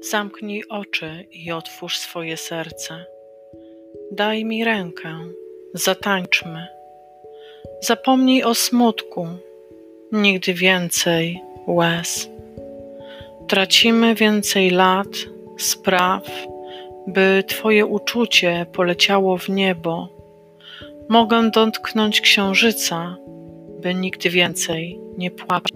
Zamknij oczy i otwórz swoje serce. Daj mi rękę, zatańczmy. Zapomnij o smutku, nigdy więcej łez. Tracimy więcej lat, spraw, by Twoje uczucie poleciało w niebo. Mogę dotknąć księżyca, by nigdy więcej nie płakać.